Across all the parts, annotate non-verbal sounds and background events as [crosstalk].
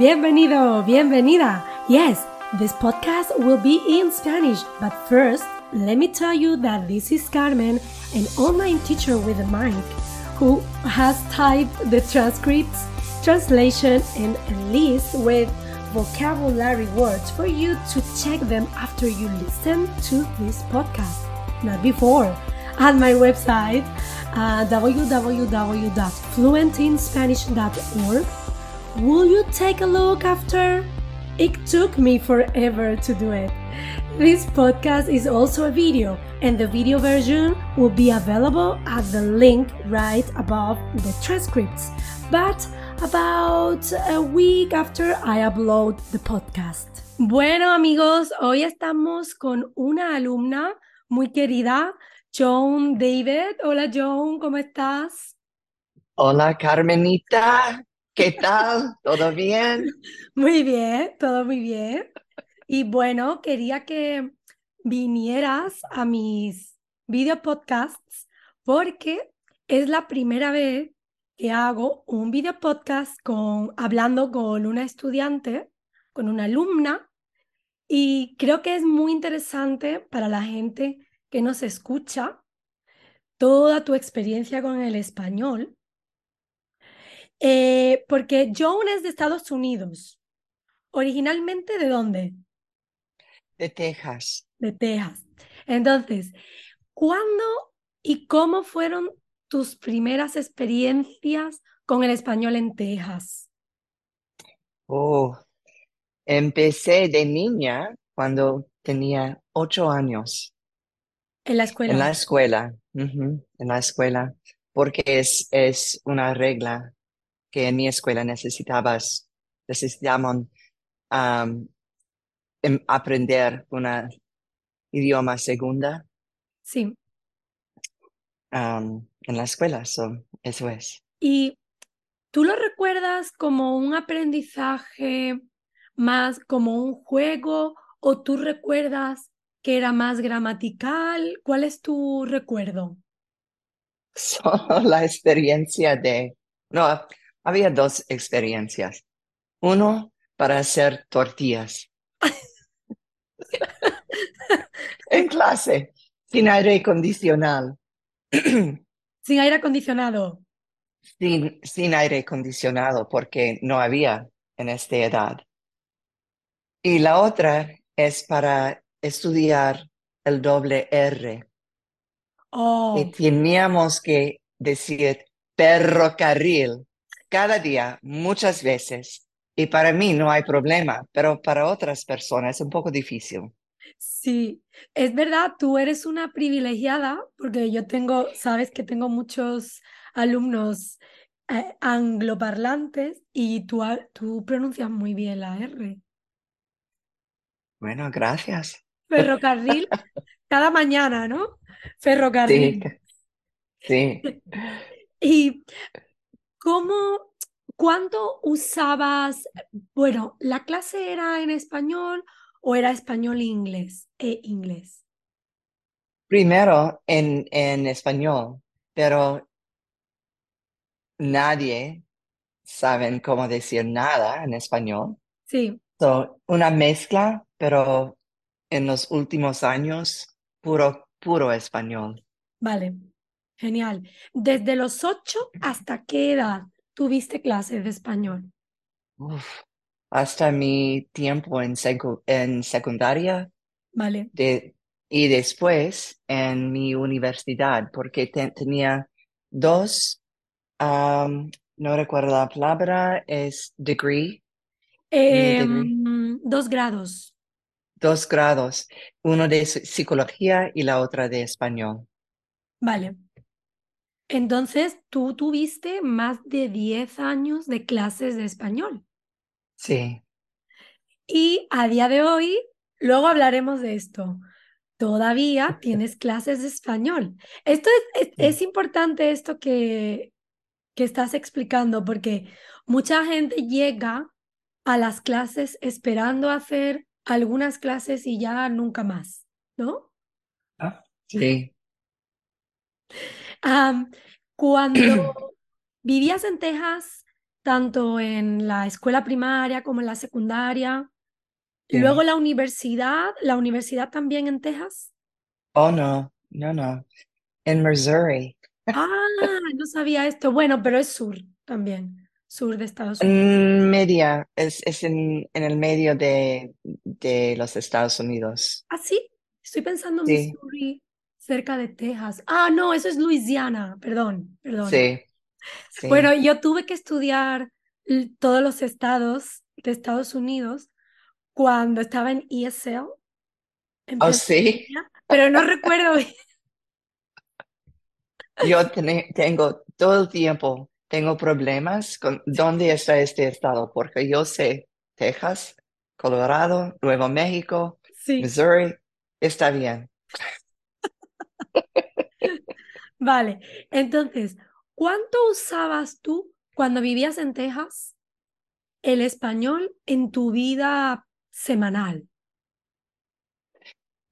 Bienvenido, bienvenida. Yes, this podcast will be in Spanish, but first, let me tell you that this is Carmen, an online teacher with a mic, who has typed the transcripts, translation, and a list with vocabulary words for you to check them after you listen to this podcast, not before. At my website, uh, www.fluentinspanish.org, Will you take a look after? It took me forever to do it. This podcast is also a video, and the video version will be available at the link right above the transcripts, but about a week after I upload the podcast. Bueno, amigos, hoy estamos con una alumna muy querida, Joan David. Hola, Joan, ¿cómo estás? Hola, Carmenita. ¿Qué tal? ¿Todo bien? Muy bien, todo muy bien. Y bueno, quería que vinieras a mis video podcasts porque es la primera vez que hago un video podcast con, hablando con una estudiante, con una alumna, y creo que es muy interesante para la gente que nos escucha toda tu experiencia con el español eh, porque Joan es de Estados Unidos. ¿Originalmente de dónde? De Texas. De Texas. Entonces, ¿cuándo y cómo fueron tus primeras experiencias con el español en Texas? Oh, empecé de niña cuando tenía ocho años. ¿En la escuela? En la escuela, en la escuela, porque es, es una regla que en mi escuela necesitabas, necesitaban em, aprender una idioma segunda. Sí. en la escuela, eso es. ¿Y tú lo recuerdas como un aprendizaje más como un juego o tú recuerdas que era más gramatical? ¿Cuál es tu recuerdo? [laughs] Solo la experiencia de, no, había dos experiencias. Uno para hacer tortillas. [laughs] en clase, sin aire acondicionado. [clears throat] sin aire acondicionado. Sin, sin aire acondicionado, porque no había en esta edad. Y la otra es para estudiar el doble R. Oh. Y teníamos que decir ferrocarril cada día, muchas veces. Y para mí no hay problema, pero para otras personas es un poco difícil. Sí, es verdad, tú eres una privilegiada porque yo tengo, sabes que tengo muchos alumnos eh, angloparlantes y tú, tú pronuncias muy bien la R. Bueno, gracias. Ferrocarril cada mañana, ¿no? [laughs] Ferrocarril. Sí. sí. [laughs] y ¿Cómo, cuándo usabas, bueno, la clase era en español o era español e inglés e inglés? Primero en, en español, pero nadie sabe cómo decir nada en español. Sí. So, una mezcla, pero en los últimos años, puro, puro español. Vale. Genial. ¿Desde los ocho hasta qué edad tuviste clases de español? hasta mi tiempo en, en secundaria. Vale. y después en mi universidad, porque tenía dos, no recuerdo la palabra, es degree. Em, dos grados. Dos grados, uno de psicología y la otra de español. Vale. Entonces, tú tuviste más de 10 años de clases de español. Sí. Y a día de hoy, luego hablaremos de esto. Todavía [laughs] tienes clases de español. Esto es, importante esto que, que estás explicando porque mucha gente llega a las clases esperando hacer algunas clases y ya nunca más, ¿no? Ah, sí cuando [clears throat] vivías en Texas, tanto en la escuela primaria como en la secundaria. Luego la universidad, la universidad también en Texas. Oh, no, no, no. En Missouri. Ah, [laughs] no sabía esto. Bueno, pero es sur también, sur de Estados Unidos. Media, es, es en, en el medio de, de los Estados Unidos. Ah, sí, estoy pensando en Sí, Missouri, cerca de Texas. Ah, no, eso es Luisiana, perdón, perdón. sí, [laughs] Bueno, yo tuve que estudiar todos los estados de Estados Unidos cuando estaba en ESL, en Oh, sí. Pero no recuerdo. [laughs] Yo tengo todo el tiempo, tengo problemas con dónde está este estado, porque yo sé Texas, Colorado, Nuevo México, Sí, Missouri, está bien. [laughs] vale. Entonces, ¿cuánto usabas tú cuando vivías en Texas el español en tu vida semanal?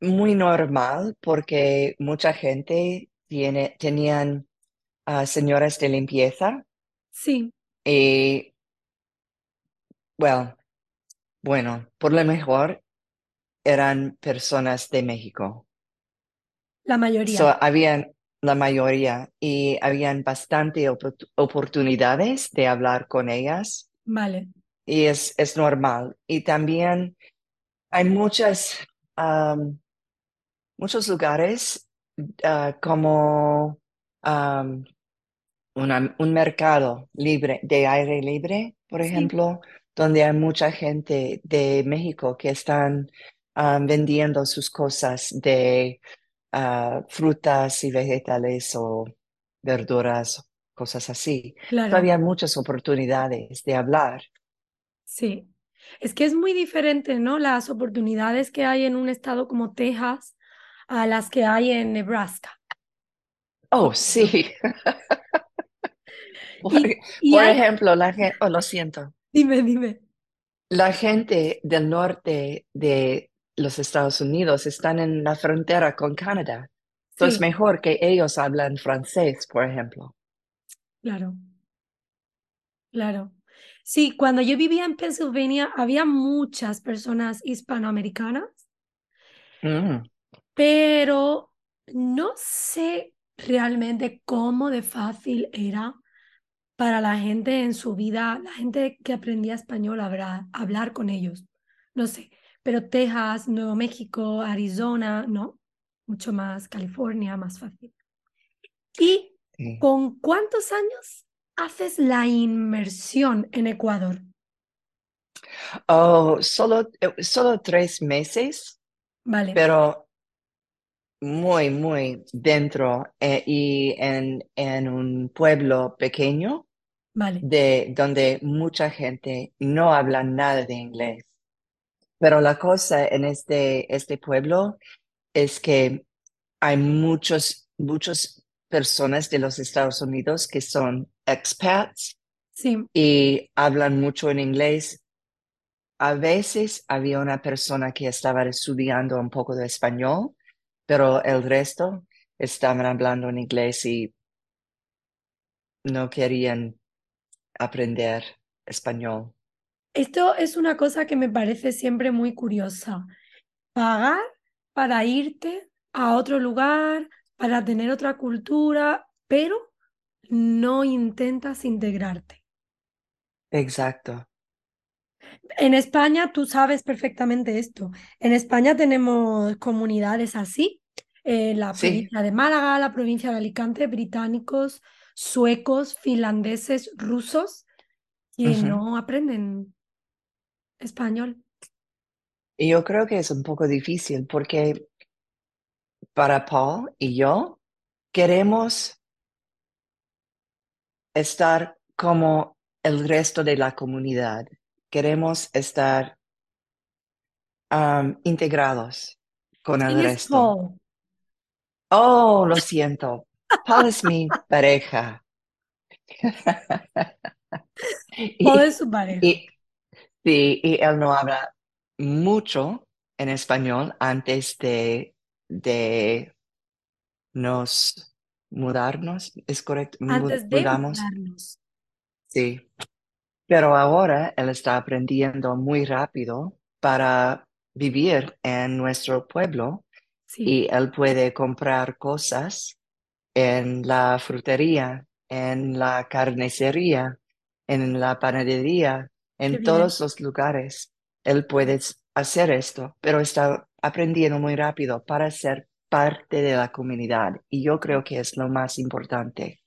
Muy normal, porque mucha gente tiene, tenían señoras de limpieza Sí, y, well, bueno, por lo mejor eran personas de México. La So, mayoría. habían la mayoría y habían bastante opor- oportunidades de hablar con ellas Vale, y es, es normal. Y también hay muchas, muchos lugares ah, como am, una- un mercado libre, de aire libre, por sí, ejemplo, donde hay mucha gente de México que están vendiendo sus cosas de ah, frutas y vegetales o verduras, cosas así. claro, Todavía hay muchas oportunidades de hablar. sí. Es que es muy diferente, ¿no? Las oportunidades que hay en un estado como Texas a las que hay en Nebraska, Oh, sí. [laughs] Por, Y, y por hay, ejemplo, la gente, oh, lo siento. dime, dime. La gente del norte de los Estados Unidos están en la frontera con Canadá. Entonces, es Sí, mejor que ellos hablan francés, por ejemplo. claro, claro. Sí, cuando yo vivía en Pensilvania había muchas personas hispanoamericanas, Mm, pero no sé realmente cómo de fácil era para la gente en su vida, la gente que aprendía español, hablar, hablar con ellos. No sé, pero Texas, Nuevo México, Arizona, no, mucho más, California, más fácil. ¿Y sí. con cuántos años haces la inmersión en Ecuador? Oh, solo, eh, solo tres meses, Vale, pero muy, muy dentro eh, y en, en un pueblo pequeño vale, de donde mucha gente no habla nada de inglés. Pero la cosa en este, este pueblo es que hay muchos, muchas personas de los Estados Unidos que son expats sí. y hablan mucho en inglés. A veces había una persona que estaba estudiando un poco de español, pero el resto estaban hablando en inglés y no querían aprender español. Esto es una cosa que me parece siempre muy curiosa. Pagar para irte a otro lugar, para tener otra cultura, pero no intentas integrarte. Exacto. En España, tú sabes perfectamente esto. En España tenemos comunidades así. En la Sí. provincia de Málaga, la provincia de Alicante, británicos, suecos, finlandeses, rusos, que no aprenden español. Y yo creo que es un poco difícil porque para Paul y yo queremos estar como el resto de la comunidad. Queremos estar um, integrados con el ¿Quién es resto. Paul? Oh, lo siento. Paul es mi pareja. [laughs] Paul es su pareja. y, sí, y él no habla mucho en español antes de, de nos mudarnos. ¿Es correcto? Antes de Mudamos. mudarnos. Sí. pero ahora él está aprendiendo muy rápido para vivir en nuestro pueblo Sí, y él puede comprar cosas en la frutería, en la carnicería, en la panadería, en todos los lugares. Él puede hacer esto, pero está aprendiendo muy rápido para ser parte de la comunidad y yo creo que es lo más importante.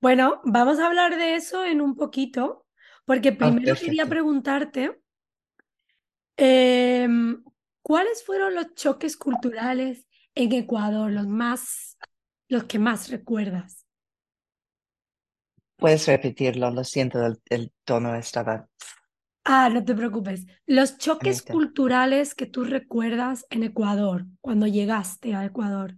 Bueno, vamos a hablar de eso en un poquito, porque Oh, primero quería preguntarte, em, ¿cuáles fueron los choques culturales en Ecuador, los más, los que más recuerdas? Puedes repetirlo, lo siento, el, el tono estaba Ah, no te preocupes. Los choques culturales que tú recuerdas en Ecuador, cuando llegaste a Ecuador.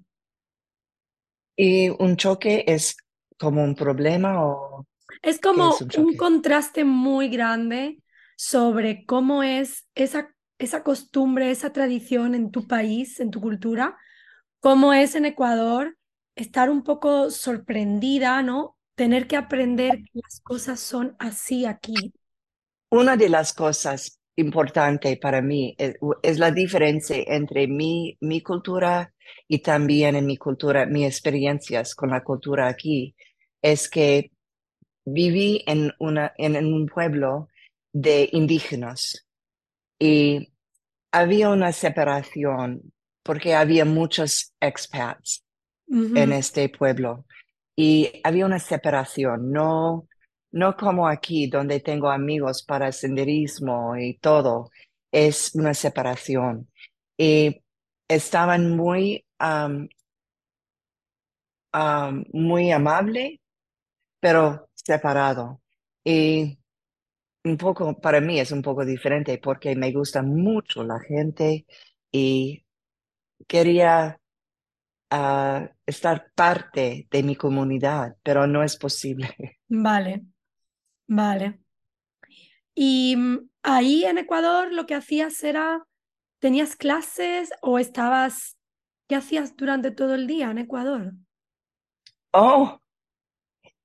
¿Y un choque es como un problema o Es como un contraste muy grande sobre cómo es esa, esa costumbre, esa tradición en tu país, en tu cultura, cómo es en Ecuador estar un poco sorprendida, ¿no? Tener que aprender que las cosas son así aquí. Una de las cosas importantes para mí es, es la diferencia entre mi, mi cultura y también en mi cultura, mis experiencias con la cultura aquí, es que viví en, una, en, en un pueblo de indígenas y había una separación porque había muchos expats en este pueblo y había una separación, no, no como aquí donde tengo amigos para senderismo y todo, es una separación. Y estaban muy, am, muy amable, pero separado. Y un poco, para mí es un poco diferente porque me gusta mucho la gente y quería ah, estar parte de mi comunidad, pero no es posible. [laughs] Vale, vale. Y mm, ahí en Ecuador lo que hacías era, ¿tenías clases o estabas, qué hacías durante todo el día en Ecuador? Oh,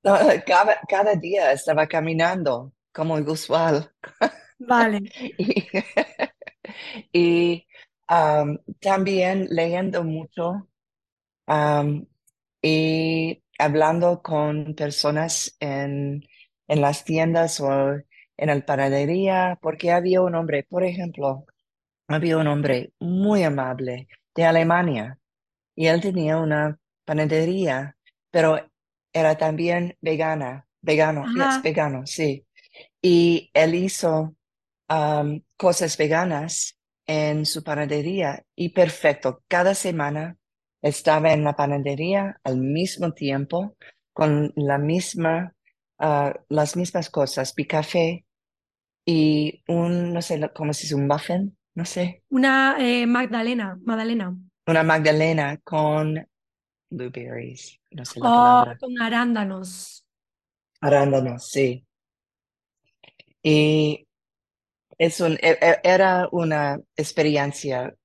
[laughs] cada, cada día estaba caminando como usual. Vale. [laughs] Y, [laughs] y, um, también leyendo mucho um, y hablando con personas en, en las tiendas o en la panadería, porque había un hombre, por ejemplo, había un hombre muy amable de Alemania y él tenía una panadería, pero era también vegana, vegano, yes, vegano, sí. Y él hizo um, cosas veganas en su panadería y perfecto. Cada semana estaba en la panadería al mismo tiempo con la misma, ah, las mismas cosas, café y un, no sé cómo se dice, un muffin, no sé, una eh, Magdalena, Magdalena. una magdalena con blueberries, no sé la Oh, palabra, con arándanos. arándanos, sí. Y es un, e- e- era una experiencia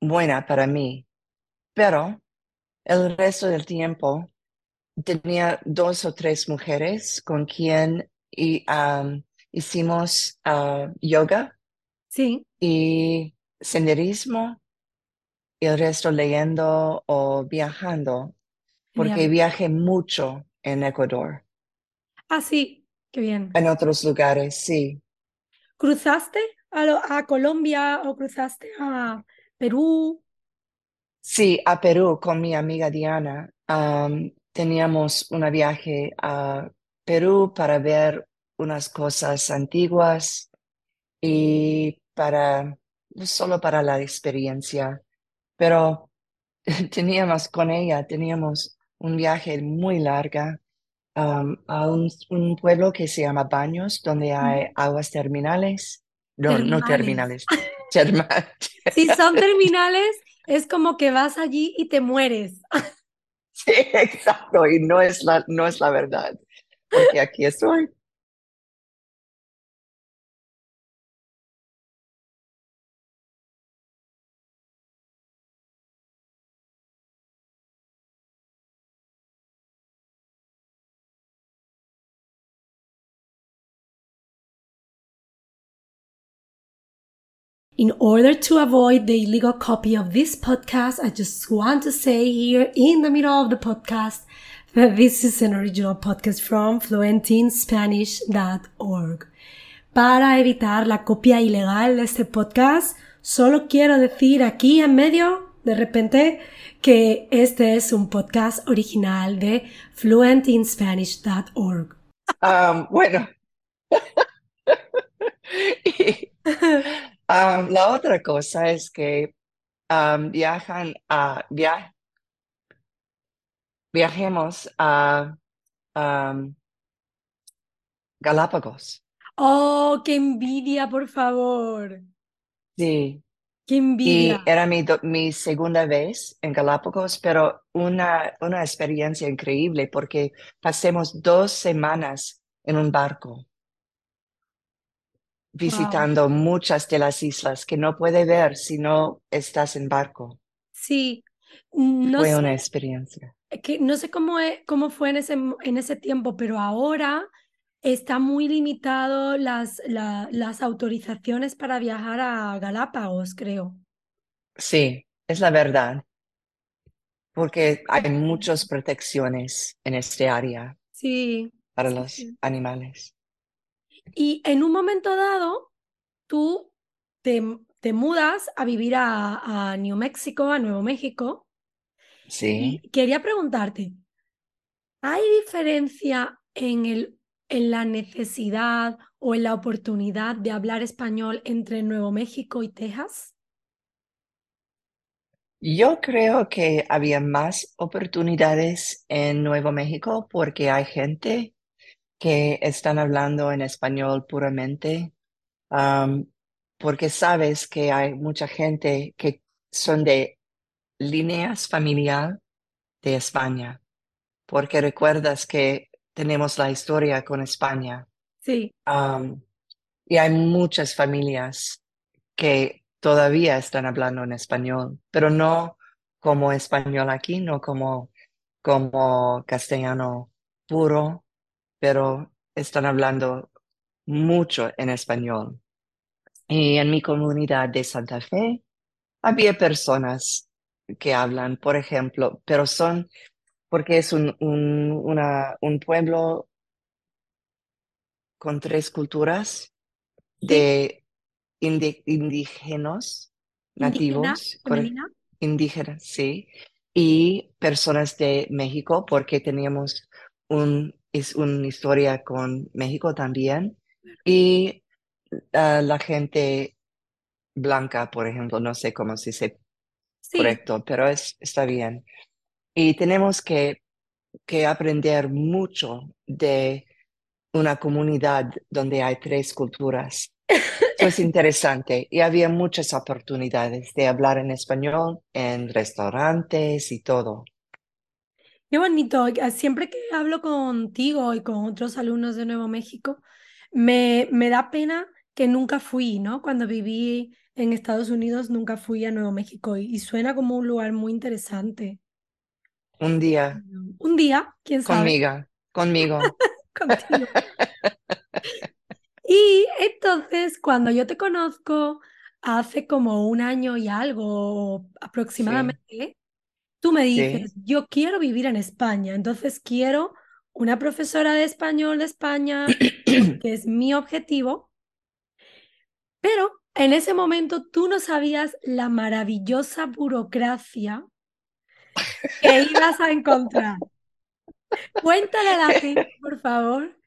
buena para mí, pero el resto del tiempo tenía dos o tres mujeres con quien y, um, hicimos ah, yoga Sí, y senderismo y el resto leyendo o viajando, porque genial. viajé mucho en Ecuador, Ah, sí, qué bien. en otros lugares, sí. ¿Cruzaste a, lo- a Colombia o cruzaste a Perú? Sí, a Perú con mi amiga Diana. Teníamos un viaje a Perú para ver unas cosas antiguas y para, no solo para la experiencia, pero [laughs] teníamos con ella, teníamos un viaje muy larga am, a un, un pueblo que se llama Baños, donde hay aguas terminales. No, no Termales. terminales. [laughs] Si son terminales, es como que vas allí y te mueres. [laughs] [laughs] Sí, exacto, y no es la, no es la verdad, porque aquí estoy. In order to avoid the illegal copy of this podcast, I just want to say here in the middle of the podcast that this is an original podcast from fluentinspanish.org. Para evitar la copia ilegal de este podcast, solo quiero decir aquí en medio, de repente, que este es un podcast original de fluentinspanish.org. Um, bueno. [laughs] y, um, la otra cosa es que um, viajan a via, viajemos a um, Galápagos. Oh, qué envidia, por favor. Sí, Qué y envidia. era mi, mi segunda vez en Galápagos, pero una, una experiencia increíble porque pasemos dos semanas en un barco visitando muchas de las islas que no puede ver si no estás en barco. Sí, no Fue sé, una experiencia. que, no sé cómo, e- cómo fue en ese, en ese tiempo, pero ahora está muy limitado las, la- las autorizaciones para viajar a Galápagos, creo. Sí, es la verdad, porque hay muchas protecciones en este área Sí, para sí, los sí. animales. Y en un momento dado, tú te, te mudas a vivir a, a New México, a Nuevo México, Sí. y quería preguntarte, ¿hay diferencia en el, en la necesidad o en la oportunidad de hablar español entre Nuevo México y Texas? Yo creo que había más oportunidades en Nuevo México porque hay gente que están hablando en español puramente, um, porque sabes que hay mucha gente que son de líneas familiar de España, porque recuerdas que tenemos la historia con España. Sí, Um, y hay muchas familias que todavía están hablando en español, pero no como español aquí, no como, como castellano puro, pero están hablando mucho en español. Y en mi comunidad de Santa Fe había personas que hablan, por ejemplo, pero son porque es un, un, una, un pueblo con tres culturas de indi- indígenas indígena, nativos, indígenas, sí, y personas de México, porque teníamos un, es una historia con México también, y ah, la gente blanca, por ejemplo, no sé cómo se dice Sí, correcto, pero es, está bien. Y tenemos que, que aprender mucho de una comunidad donde hay tres culturas. Eso es [laughs] interesante y había muchas oportunidades de hablar en español en restaurantes y todo. Qué bonito. eh, Siempre que hablo contigo y con otros alumnos de Nuevo México, me, me da pena que nunca fui, ¿no? Cuando viví en Estados Unidos, nunca fui a Nuevo México y, y suena como un lugar muy interesante. Un día Un día, quién sabe, conmigo, conmigo. [laughs] contigo. Y entonces, cuando yo te conozco, hace como un año y algo Sí, aproximadamente, tú me dices, sí. yo quiero vivir en España, entonces quiero una profesora de español de España, [clears throat] que es mi objetivo, pero en ese momento tú no sabías la maravillosa burocracia que ibas a encontrar. Cuéntale a la gente, [laughs] por favor,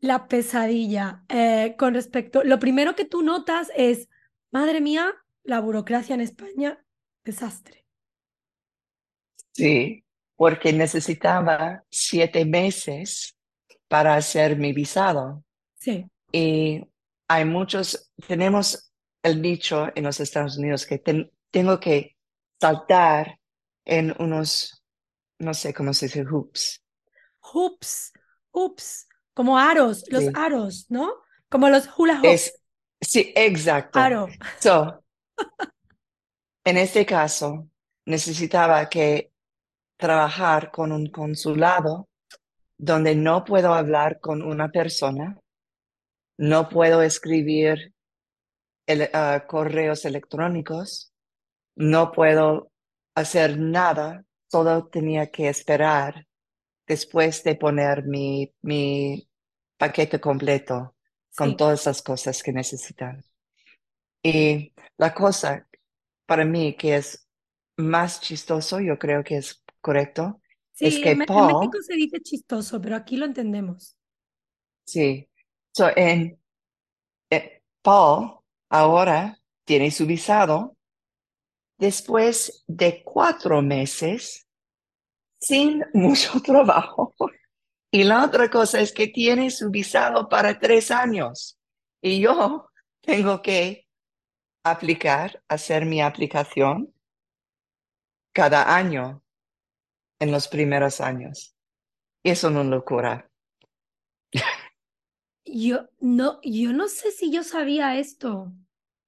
la pesadilla eh, con respecto, lo primero que tú notas es, madre mía, la burocracia en España, desastre. Sí, porque necesitaba siete meses para hacer mi visado. Sí, Y hay muchos, tenemos el dicho en los Estados Unidos que ten- tengo que saltar en unos, no sé cómo se dice, hoops. hoops, hoops, como aros, los aros, ¿no? Como los hula hoops, sí, exacto. aro. So, en este caso, necesitaba que trabajar con un consulado donde no puedo hablar con una persona, no puedo escribir el- ah, correos electrónicos, no puedo hacer nada, solo tenía que esperar después de poner mi, mi paquete completo con Sí. todas las cosas que necesitan. Y la cosa para mí que es más chistoso, yo creo que es correcto, es Sí, que en, México se dice chistoso, pero aquí lo entendemos. sí, so en, eh, Paul ahora tiene su visado después de cuatro meses sin [laughs] mucho trabajo. Y la otra cosa es que tiene su visado para tres años. Y yo tengo que aplicar, hacer mi aplicación cada año en los primeros años. Y eso es locura. Yo no, yo no sé si yo sabía esto,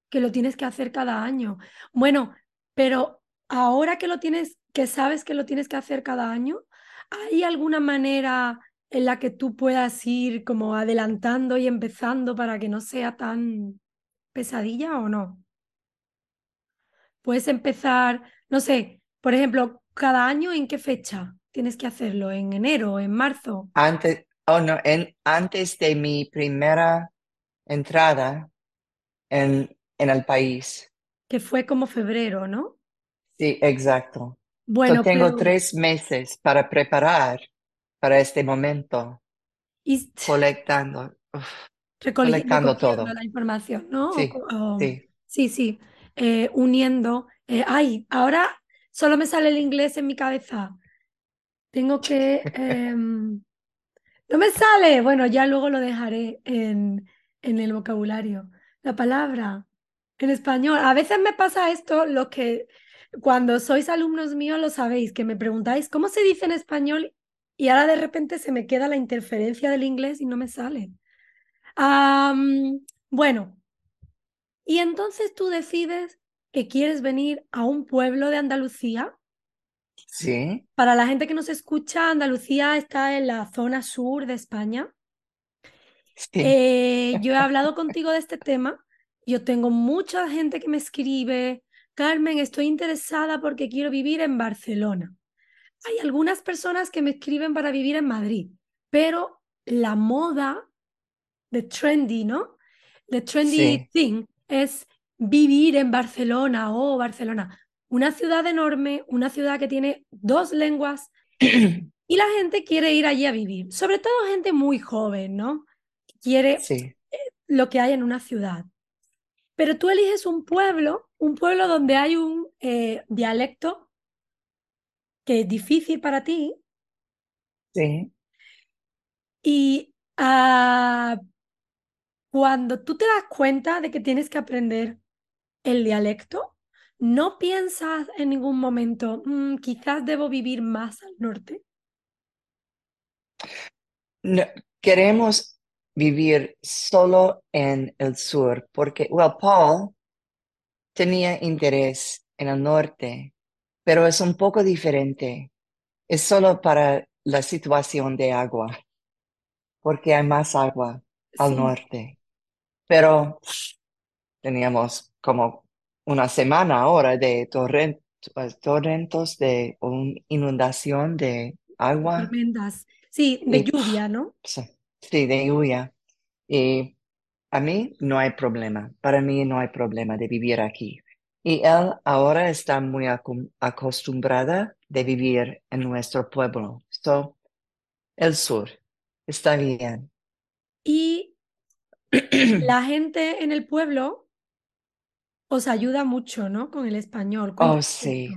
que lo tienes que hacer cada año. Bueno, pero ahora que lo tienes, que sabes que lo tienes que hacer cada año, ¿hay alguna manera en la que tú puedas ir como adelantando y empezando para que no sea tan pesadilla o no? Puedes empezar, no sé, por ejemplo, cada año en qué fecha tienes que hacerlo, en enero, en marzo, Antes, oh no, en, antes de mi primera entrada en, en el país. que fue como febrero, ¿no? Sí, exacto. Bueno, tengo pero tres meses para preparar para este momento, y colectando, uf, recoli- colectando recogiendo todo. la información, ¿no? O o- sí. sí, sí, eh, uniendo. eh, ay, ahora solo me sale el inglés en mi cabeza. Tengo que... [laughs] em, no me sale. Bueno, ya luego lo dejaré en, en el vocabulario. La palabra en español. A veces me pasa esto, lo que cuando sois alumnos míos lo sabéis, que me preguntáis cómo se dice en español y ahora de repente se me queda la interferencia del inglés y no me sale. Bueno, y entonces tú decides que quieres venir a un pueblo de Andalucía. Sí, Para la gente que nos escucha, Andalucía está en la zona sur de España. sí, Eh, yo he [laughs] hablado contigo de este tema. Yo tengo mucha gente que me escribe, Carmen, estoy interesada porque quiero vivir en Barcelona. Hay algunas personas que me escriben para vivir en Madrid, pero la moda de trendy, ¿no? The trendy sí, thing es vivir en Barcelona o Barcelona, una ciudad enorme, una ciudad que tiene dos lenguas [clears throat] y la gente quiere ir allí a vivir, sobre todo gente muy joven, ¿no? Quiere sí, lo que hay en una ciudad. Pero tú eliges un pueblo, un pueblo donde hay un eh, dialecto que es difícil para ti sí. y ah, cuando tú te das cuenta de que tienes que aprender el dialecto, no piensas en ningún momento, "Mm, quizás debo vivir más al norte. No, queremos vivir solo en el sur porque, well, Paul tenía interés en el norte, pero es un poco diferente. Es solo para la situación de agua, porque hay más agua al Sí, norte. Pero teníamos como una semana ahora de torrent- eh, torrentos de un- inundación de agua tormentas. Sí, de y lluvia, ¿no? sí, sí, de lluvia. Y a mí no hay problema, para mí no hay problema de vivir aquí. Y él ahora está muy acostumbrada de vivir en nuestro pueblo. So, el sur está bien. Y [clears throat] la gente en el pueblo os ayuda mucho, ¿no? Con el español. Oh, Cuéntame sí.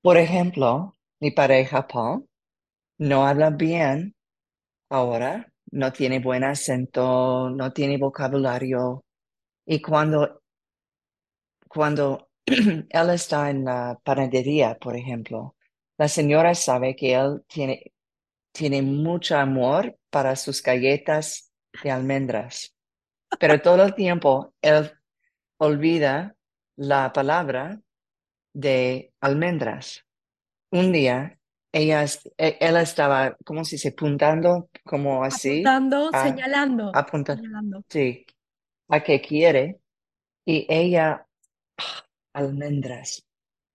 Por ejemplo, mi pareja Paul no habla bien ahora, no tiene buen acento, no tiene vocabulario. Y cuando, cuando [clears throat] él está en la panadería, por ejemplo, la señora sabe que él tiene, tiene mucho amor para sus galletas de almendras, pero todo el tiempo él olvida la palabra de almendras. Un día, ella, es- e- él estaba, ¿cómo se dice? Apuntando como así, Apuntando, a señalando, apuntar, señalando. sí, a qué quiere. y ella, ah, almendras,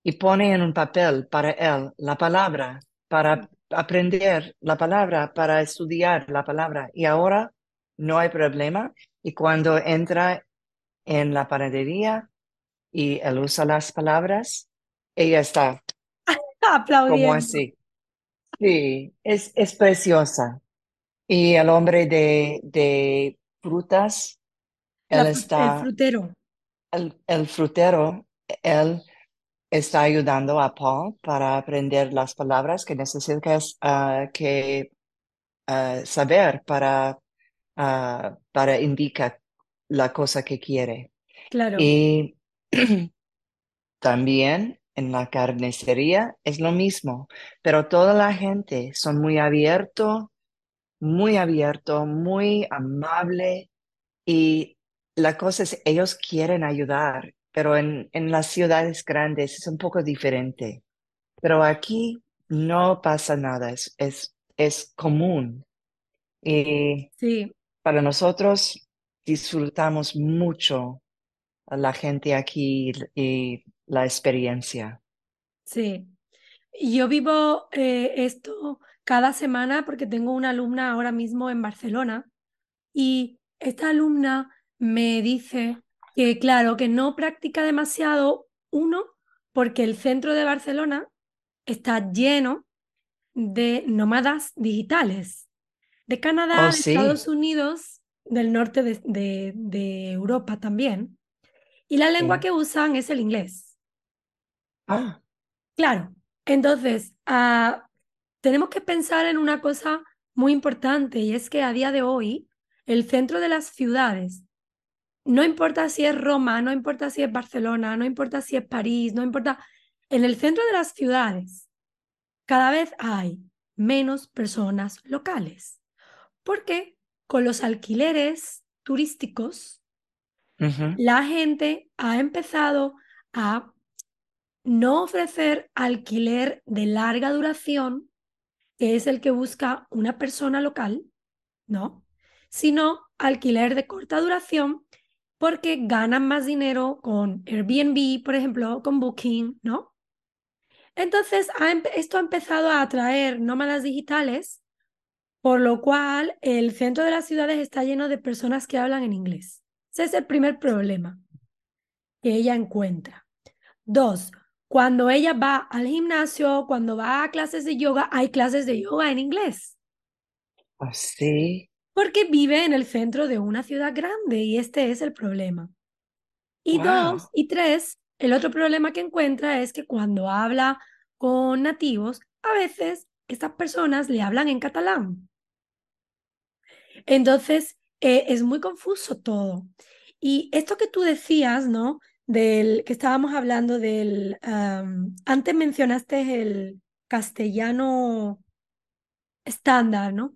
y pone en un papel para él la palabra, para aprender la palabra, para estudiar la palabra. Y ahora no hay problema. Y cuando entra en la panadería y él usa las palabras, ella está [laughs] como Aplaudiendo. así. Sí, es, es preciosa. Y el hombre de, de frutas, La él fru- el está, frutero. el, el frutero, él está ayudando a Paul para aprender las palabras que necesitas ah, que ah, saber para, ah, para indicar la cosa que quiere. Claro. Y [clears throat] también en la carnicería es lo mismo, pero toda la gente son muy abierto, muy abierto, muy amable y la cosa es, ellos quieren ayudar, pero en, en las ciudades grandes es un poco diferente. Pero aquí no pasa nada, es, es, es común. Y Sí, para nosotros disfrutamos mucho a la gente aquí y la experiencia. sí. Yo vivo eh, esto cada semana porque tengo una alumna ahora mismo en Barcelona y esta alumna me dice que, claro, que no practica demasiado, uno, porque el centro de Barcelona está lleno de nómadas digitales, de Canadá, Oh, de sí. Estados Unidos, del norte de, de- de Europa también. Y la lengua Sí. que usan es el inglés. Ah, Claro, entonces ah, tenemos que pensar en una cosa muy importante y es que a día de hoy el centro de las ciudades, no importa si es Roma, no importa si es Barcelona, no importa si es París, no importa, en el centro de las ciudades cada vez hay menos personas locales, porque con los alquileres turísticos la gente ha empezado a no ofrecer alquiler de larga duración, que es el que busca una persona local, ¿no? Sino alquiler de corta duración porque ganan más dinero con Airbnb, por ejemplo, con Booking, ¿no? Entonces, esto ha empezado a atraer nómadas digitales, por lo cual el centro de las ciudades está lleno de personas que hablan en inglés. Ese es el primer problema que ella encuentra. Dos, cuando ella va al gimnasio, cuando va a clases de yoga, hay clases de yoga en inglés, oh, sí. porque vive en el centro de una ciudad grande y este es el problema. Y Wow. dos, y tres, el otro problema que encuentra es que cuando habla con nativos, a veces estas personas le hablan en catalán. Entonces, eh, es muy confuso todo. Y esto que tú decías, ¿no? Del que estábamos hablando del, antes mencionaste el castellano estándar, ¿no?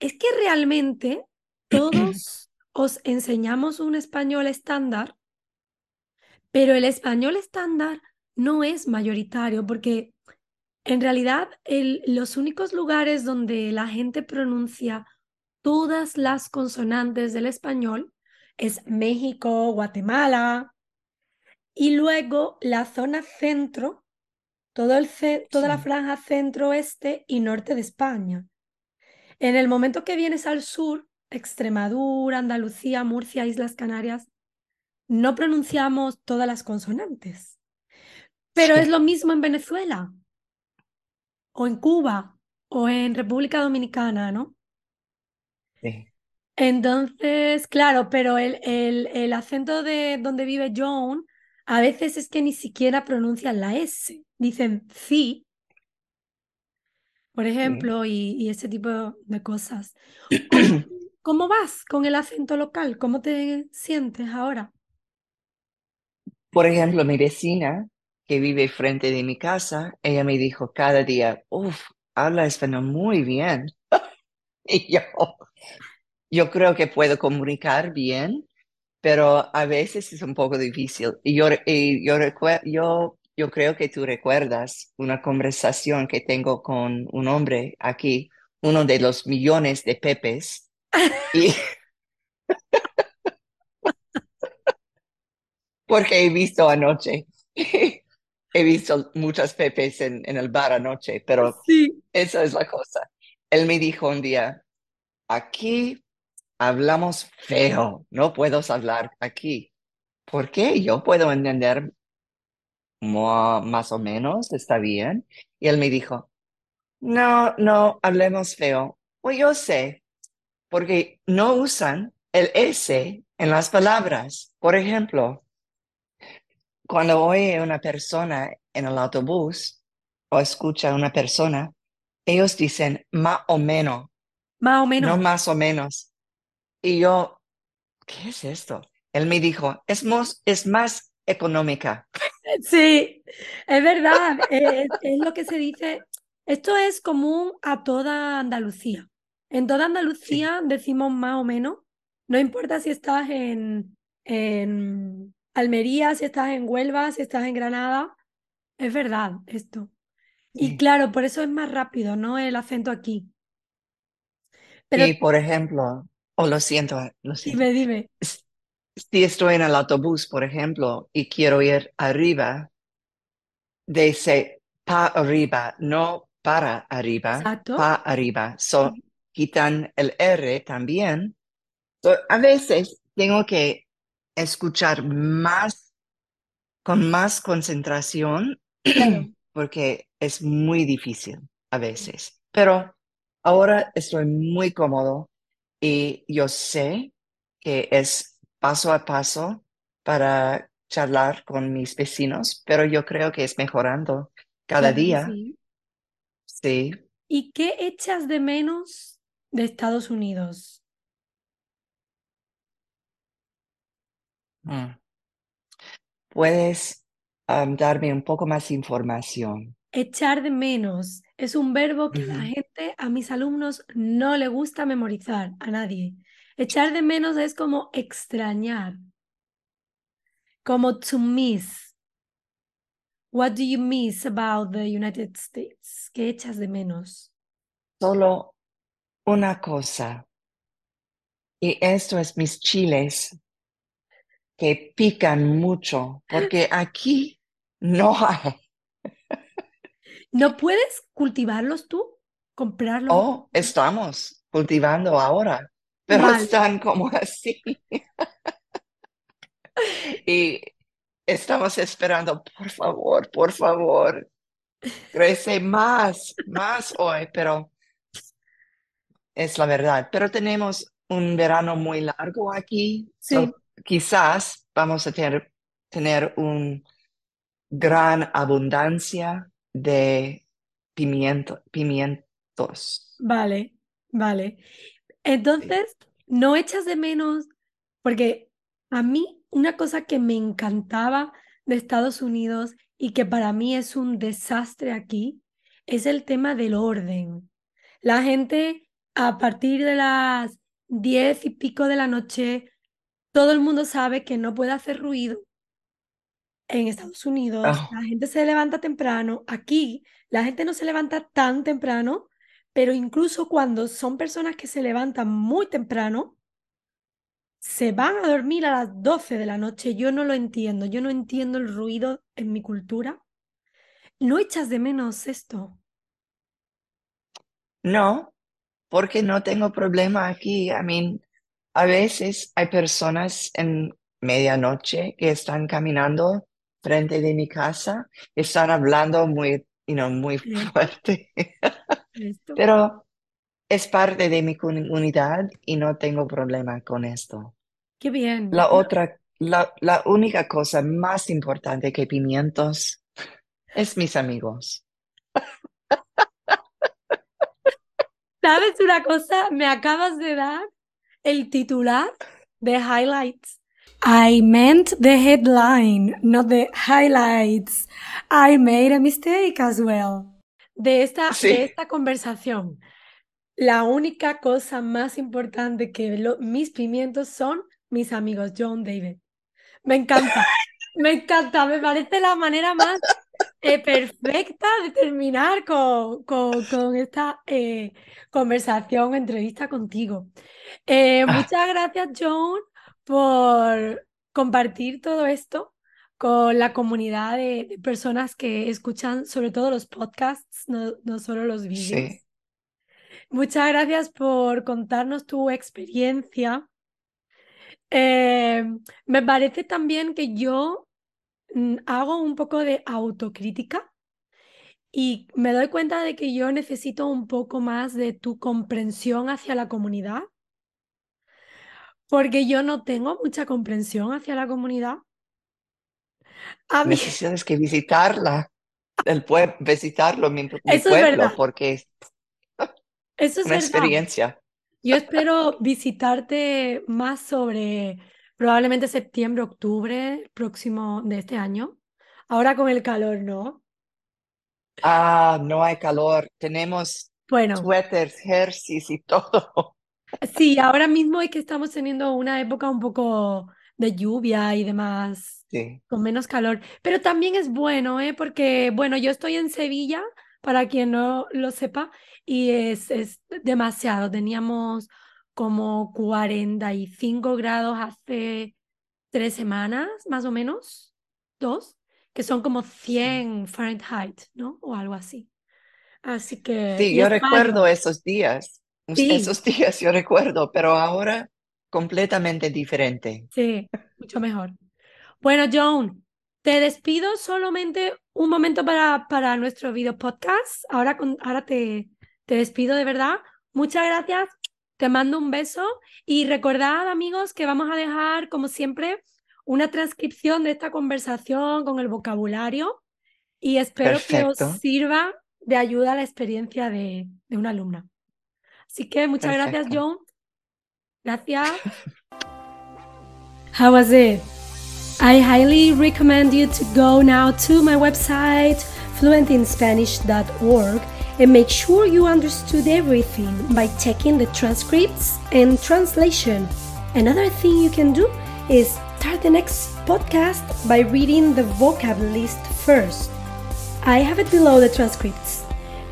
Es que realmente todos os enseñamos un español estándar, pero el español estándar no es mayoritario porque en realidad los únicos lugares donde la gente pronuncia todas las consonantes del español es México, Guatemala y luego la zona centro, todo el ce- toda la franja centro, oeste y norte de España. En el momento que vienes al sur, Extremadura, Andalucía, Murcia, Islas Canarias, no pronunciamos todas las consonantes. Pero es lo mismo en Venezuela, o en Cuba, o en República Dominicana, ¿no? Sí. Entonces, claro, pero el, el, el acento de donde vive Joan a veces es que ni siquiera pronuncian la S, dicen sí, por ejemplo, y, y ese tipo de cosas. ¿Cómo, [clears throat] cómo vas con el acento local? ¿Cómo te sientes ahora? Por ejemplo, mi vecina que vive frente de mi casa, ella me dijo cada día, uff, habla español muy bien. [laughs] Y yo, yo creo que puedo comunicar bien, pero a veces es un poco difícil. Y yo, y yo, yo, yo creo que tú recuerdas una conversación que tengo con un hombre aquí, uno de los millones de Pepes. [laughs] Y porque he visto anoche, [laughs] he visto muchas pepes en, en el bar anoche, pero Sí. esa es la cosa. Él me dijo un día, aquí hablamos feo, no puedo hablar aquí. ¿Por qué? Yo puedo entender más o menos, está bien. Y él me dijo, no, no, hablemos feo. Pues yo sé, porque no usan el S en las palabras. Por ejemplo, cuando oye una persona en el autobús o escucha a una persona, ellos dicen más o menos, Más o menos. no más o menos. Y yo, ¿qué es esto? Él me dijo, es más, es más económica. [laughs] Sí, es verdad, [laughs] es, es lo que se dice. Esto es común a toda Andalucía. En toda Sí, Andalucía decimos más o menos, no importa si estás en, en Almería, si estás en Huelva, si estás en Granada, es verdad esto. Y claro, por eso es más rápido, ¿no? El acento aquí. Pero Y por ejemplo, o lo siento, lo siento. dime, dime. Si estoy en el autobús, por ejemplo, y quiero ir arriba, dice pa arriba, no para arriba, Exacto. pa arriba. So, quitan el R también. So, a veces tengo que escuchar más, con más concentración, [clears throat] Claro, porque es muy difícil a veces. Pero ahora estoy muy cómodo y yo sé que es paso a paso para charlar con mis vecinos, pero yo creo que es mejorando cada día. sí. Sí. ¿Y qué echas de menos de Estados Unidos? Mm. ¿Puedes um, darme un poco más información? Echar de menos es un verbo que la gente, a mis alumnos, no le gusta memorizar, a nadie. Echar de menos es como extrañar, como to miss. What do you miss about the United States? ¿Qué echas de menos? Solo una cosa, y esto es mis chiles que pican mucho, porque aquí no hay. ¿No puedes cultivarlos tú? ¿Comprarlos? Oh, estamos cultivando ahora, pero Vale, están como así. [laughs] Y estamos esperando, por favor, por favor, crece más, más hoy, pero es la verdad. Pero tenemos un verano muy largo aquí, sí, so quizás vamos a tener, tener una gran abundancia de pimiento, pimientos. vale, vale. Sí. Entonces, ¿no echas de menos? Porque a mí una cosa que me encantaba de Estados Unidos y que para mí es un desastre aquí es el tema del orden. La gente a partir de las diez y pico de la noche, todo el mundo sabe que no puede hacer ruido. En Estados Unidos Oh, la gente se levanta temprano. Aquí la gente no se levanta tan temprano, pero incluso cuando son personas que se levantan muy temprano, se van a dormir a las 12 de la noche. Yo no lo entiendo. Yo no entiendo el ruido en mi cultura. ¿No echas de menos esto? no, porque no tengo problema aquí. I mean, a veces hay personas en medianoche que están caminando frente de mi casa, están hablando muy, you know, muy fuerte, pero es parte de mi comunidad y no tengo problema con esto. Qué bien. La otra, la, la única cosa más importante que pimientos es mis amigos. ¿Sabes una cosa? Me acabas de dar el titular de highlights. I meant the headline, not the highlights. I made a mistake as well. De esta, de esta conversación, la única cosa más importante que lo- mis pimientos son mis amigos John David. Me encanta, me encanta, me parece la manera más eh, perfecta de terminar con, con- con esta eh, conversación, entrevista contigo. Eh, Ah, muchas gracias, John, por compartir todo esto. con la comunidad de, personas que escuchan sobre todo los podcasts, no, no solo los vídeos. Sí. Muchas gracias por contarnos tu experiencia. Eh, me parece también que yo mm, hago un poco de autocrítica y me doy cuenta de que yo necesito un poco más de tu comprensión hacia la comunidad, porque yo no tengo mucha comprensión hacia la comunidad. A mí, Necesitas que visitarla, el pueblo, visitarlo, mi, mi Eso es pueblo, verdad. porque es eso es una verdad. experiencia. Yo espero visitarte más sobre probablemente septiembre, octubre próximo de este año. Ahora con el calor, ¿no? Ah, no hay calor, tenemos Bueno, suéteres, jerseys y todo. Sí, ahora mismo es que estamos teniendo una época un poco de lluvia y demás, Sí, con menos calor. Pero también es bueno, ¿eh? Porque, bueno, yo estoy en Sevilla, para quien no lo sepa, y es, es demasiado. Teníamos como 45 grados hace tres semanas, más o menos, dos, que son como sí. 100 Fahrenheit, ¿no? O algo así. Así que, Sí, yo es recuerdo mayo. esos días, Sí, esos días yo recuerdo, pero ahora completamente diferente. sí, mucho mejor. Bueno, Joan, te despido solamente un momento para, para nuestro video podcast. Ahora, ahora te, te despido de verdad. Muchas gracias. Te mando un beso y recordad, amigos, que vamos a dejar, como siempre, una transcripción de esta conversación con el vocabulario y espero que os Perfecto, sirva de ayuda a la experiencia de, de una alumna. Así que muchas gracias, perfecto. Joan. Gracias. [laughs] How was it? I highly recommend you to go now to my website fluentinspanish.org and make sure you understood everything by checking the transcripts and translation. Another thing you can do is start the next podcast by reading the vocab list first. I have it below the transcripts.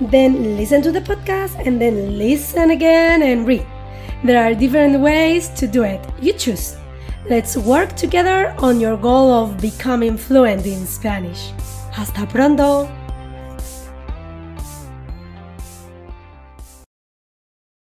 Then listen to the podcast and then listen again and read. There are different ways to do it. You choose. Let's work together on your goal of becoming fluent in Spanish. Hasta pronto!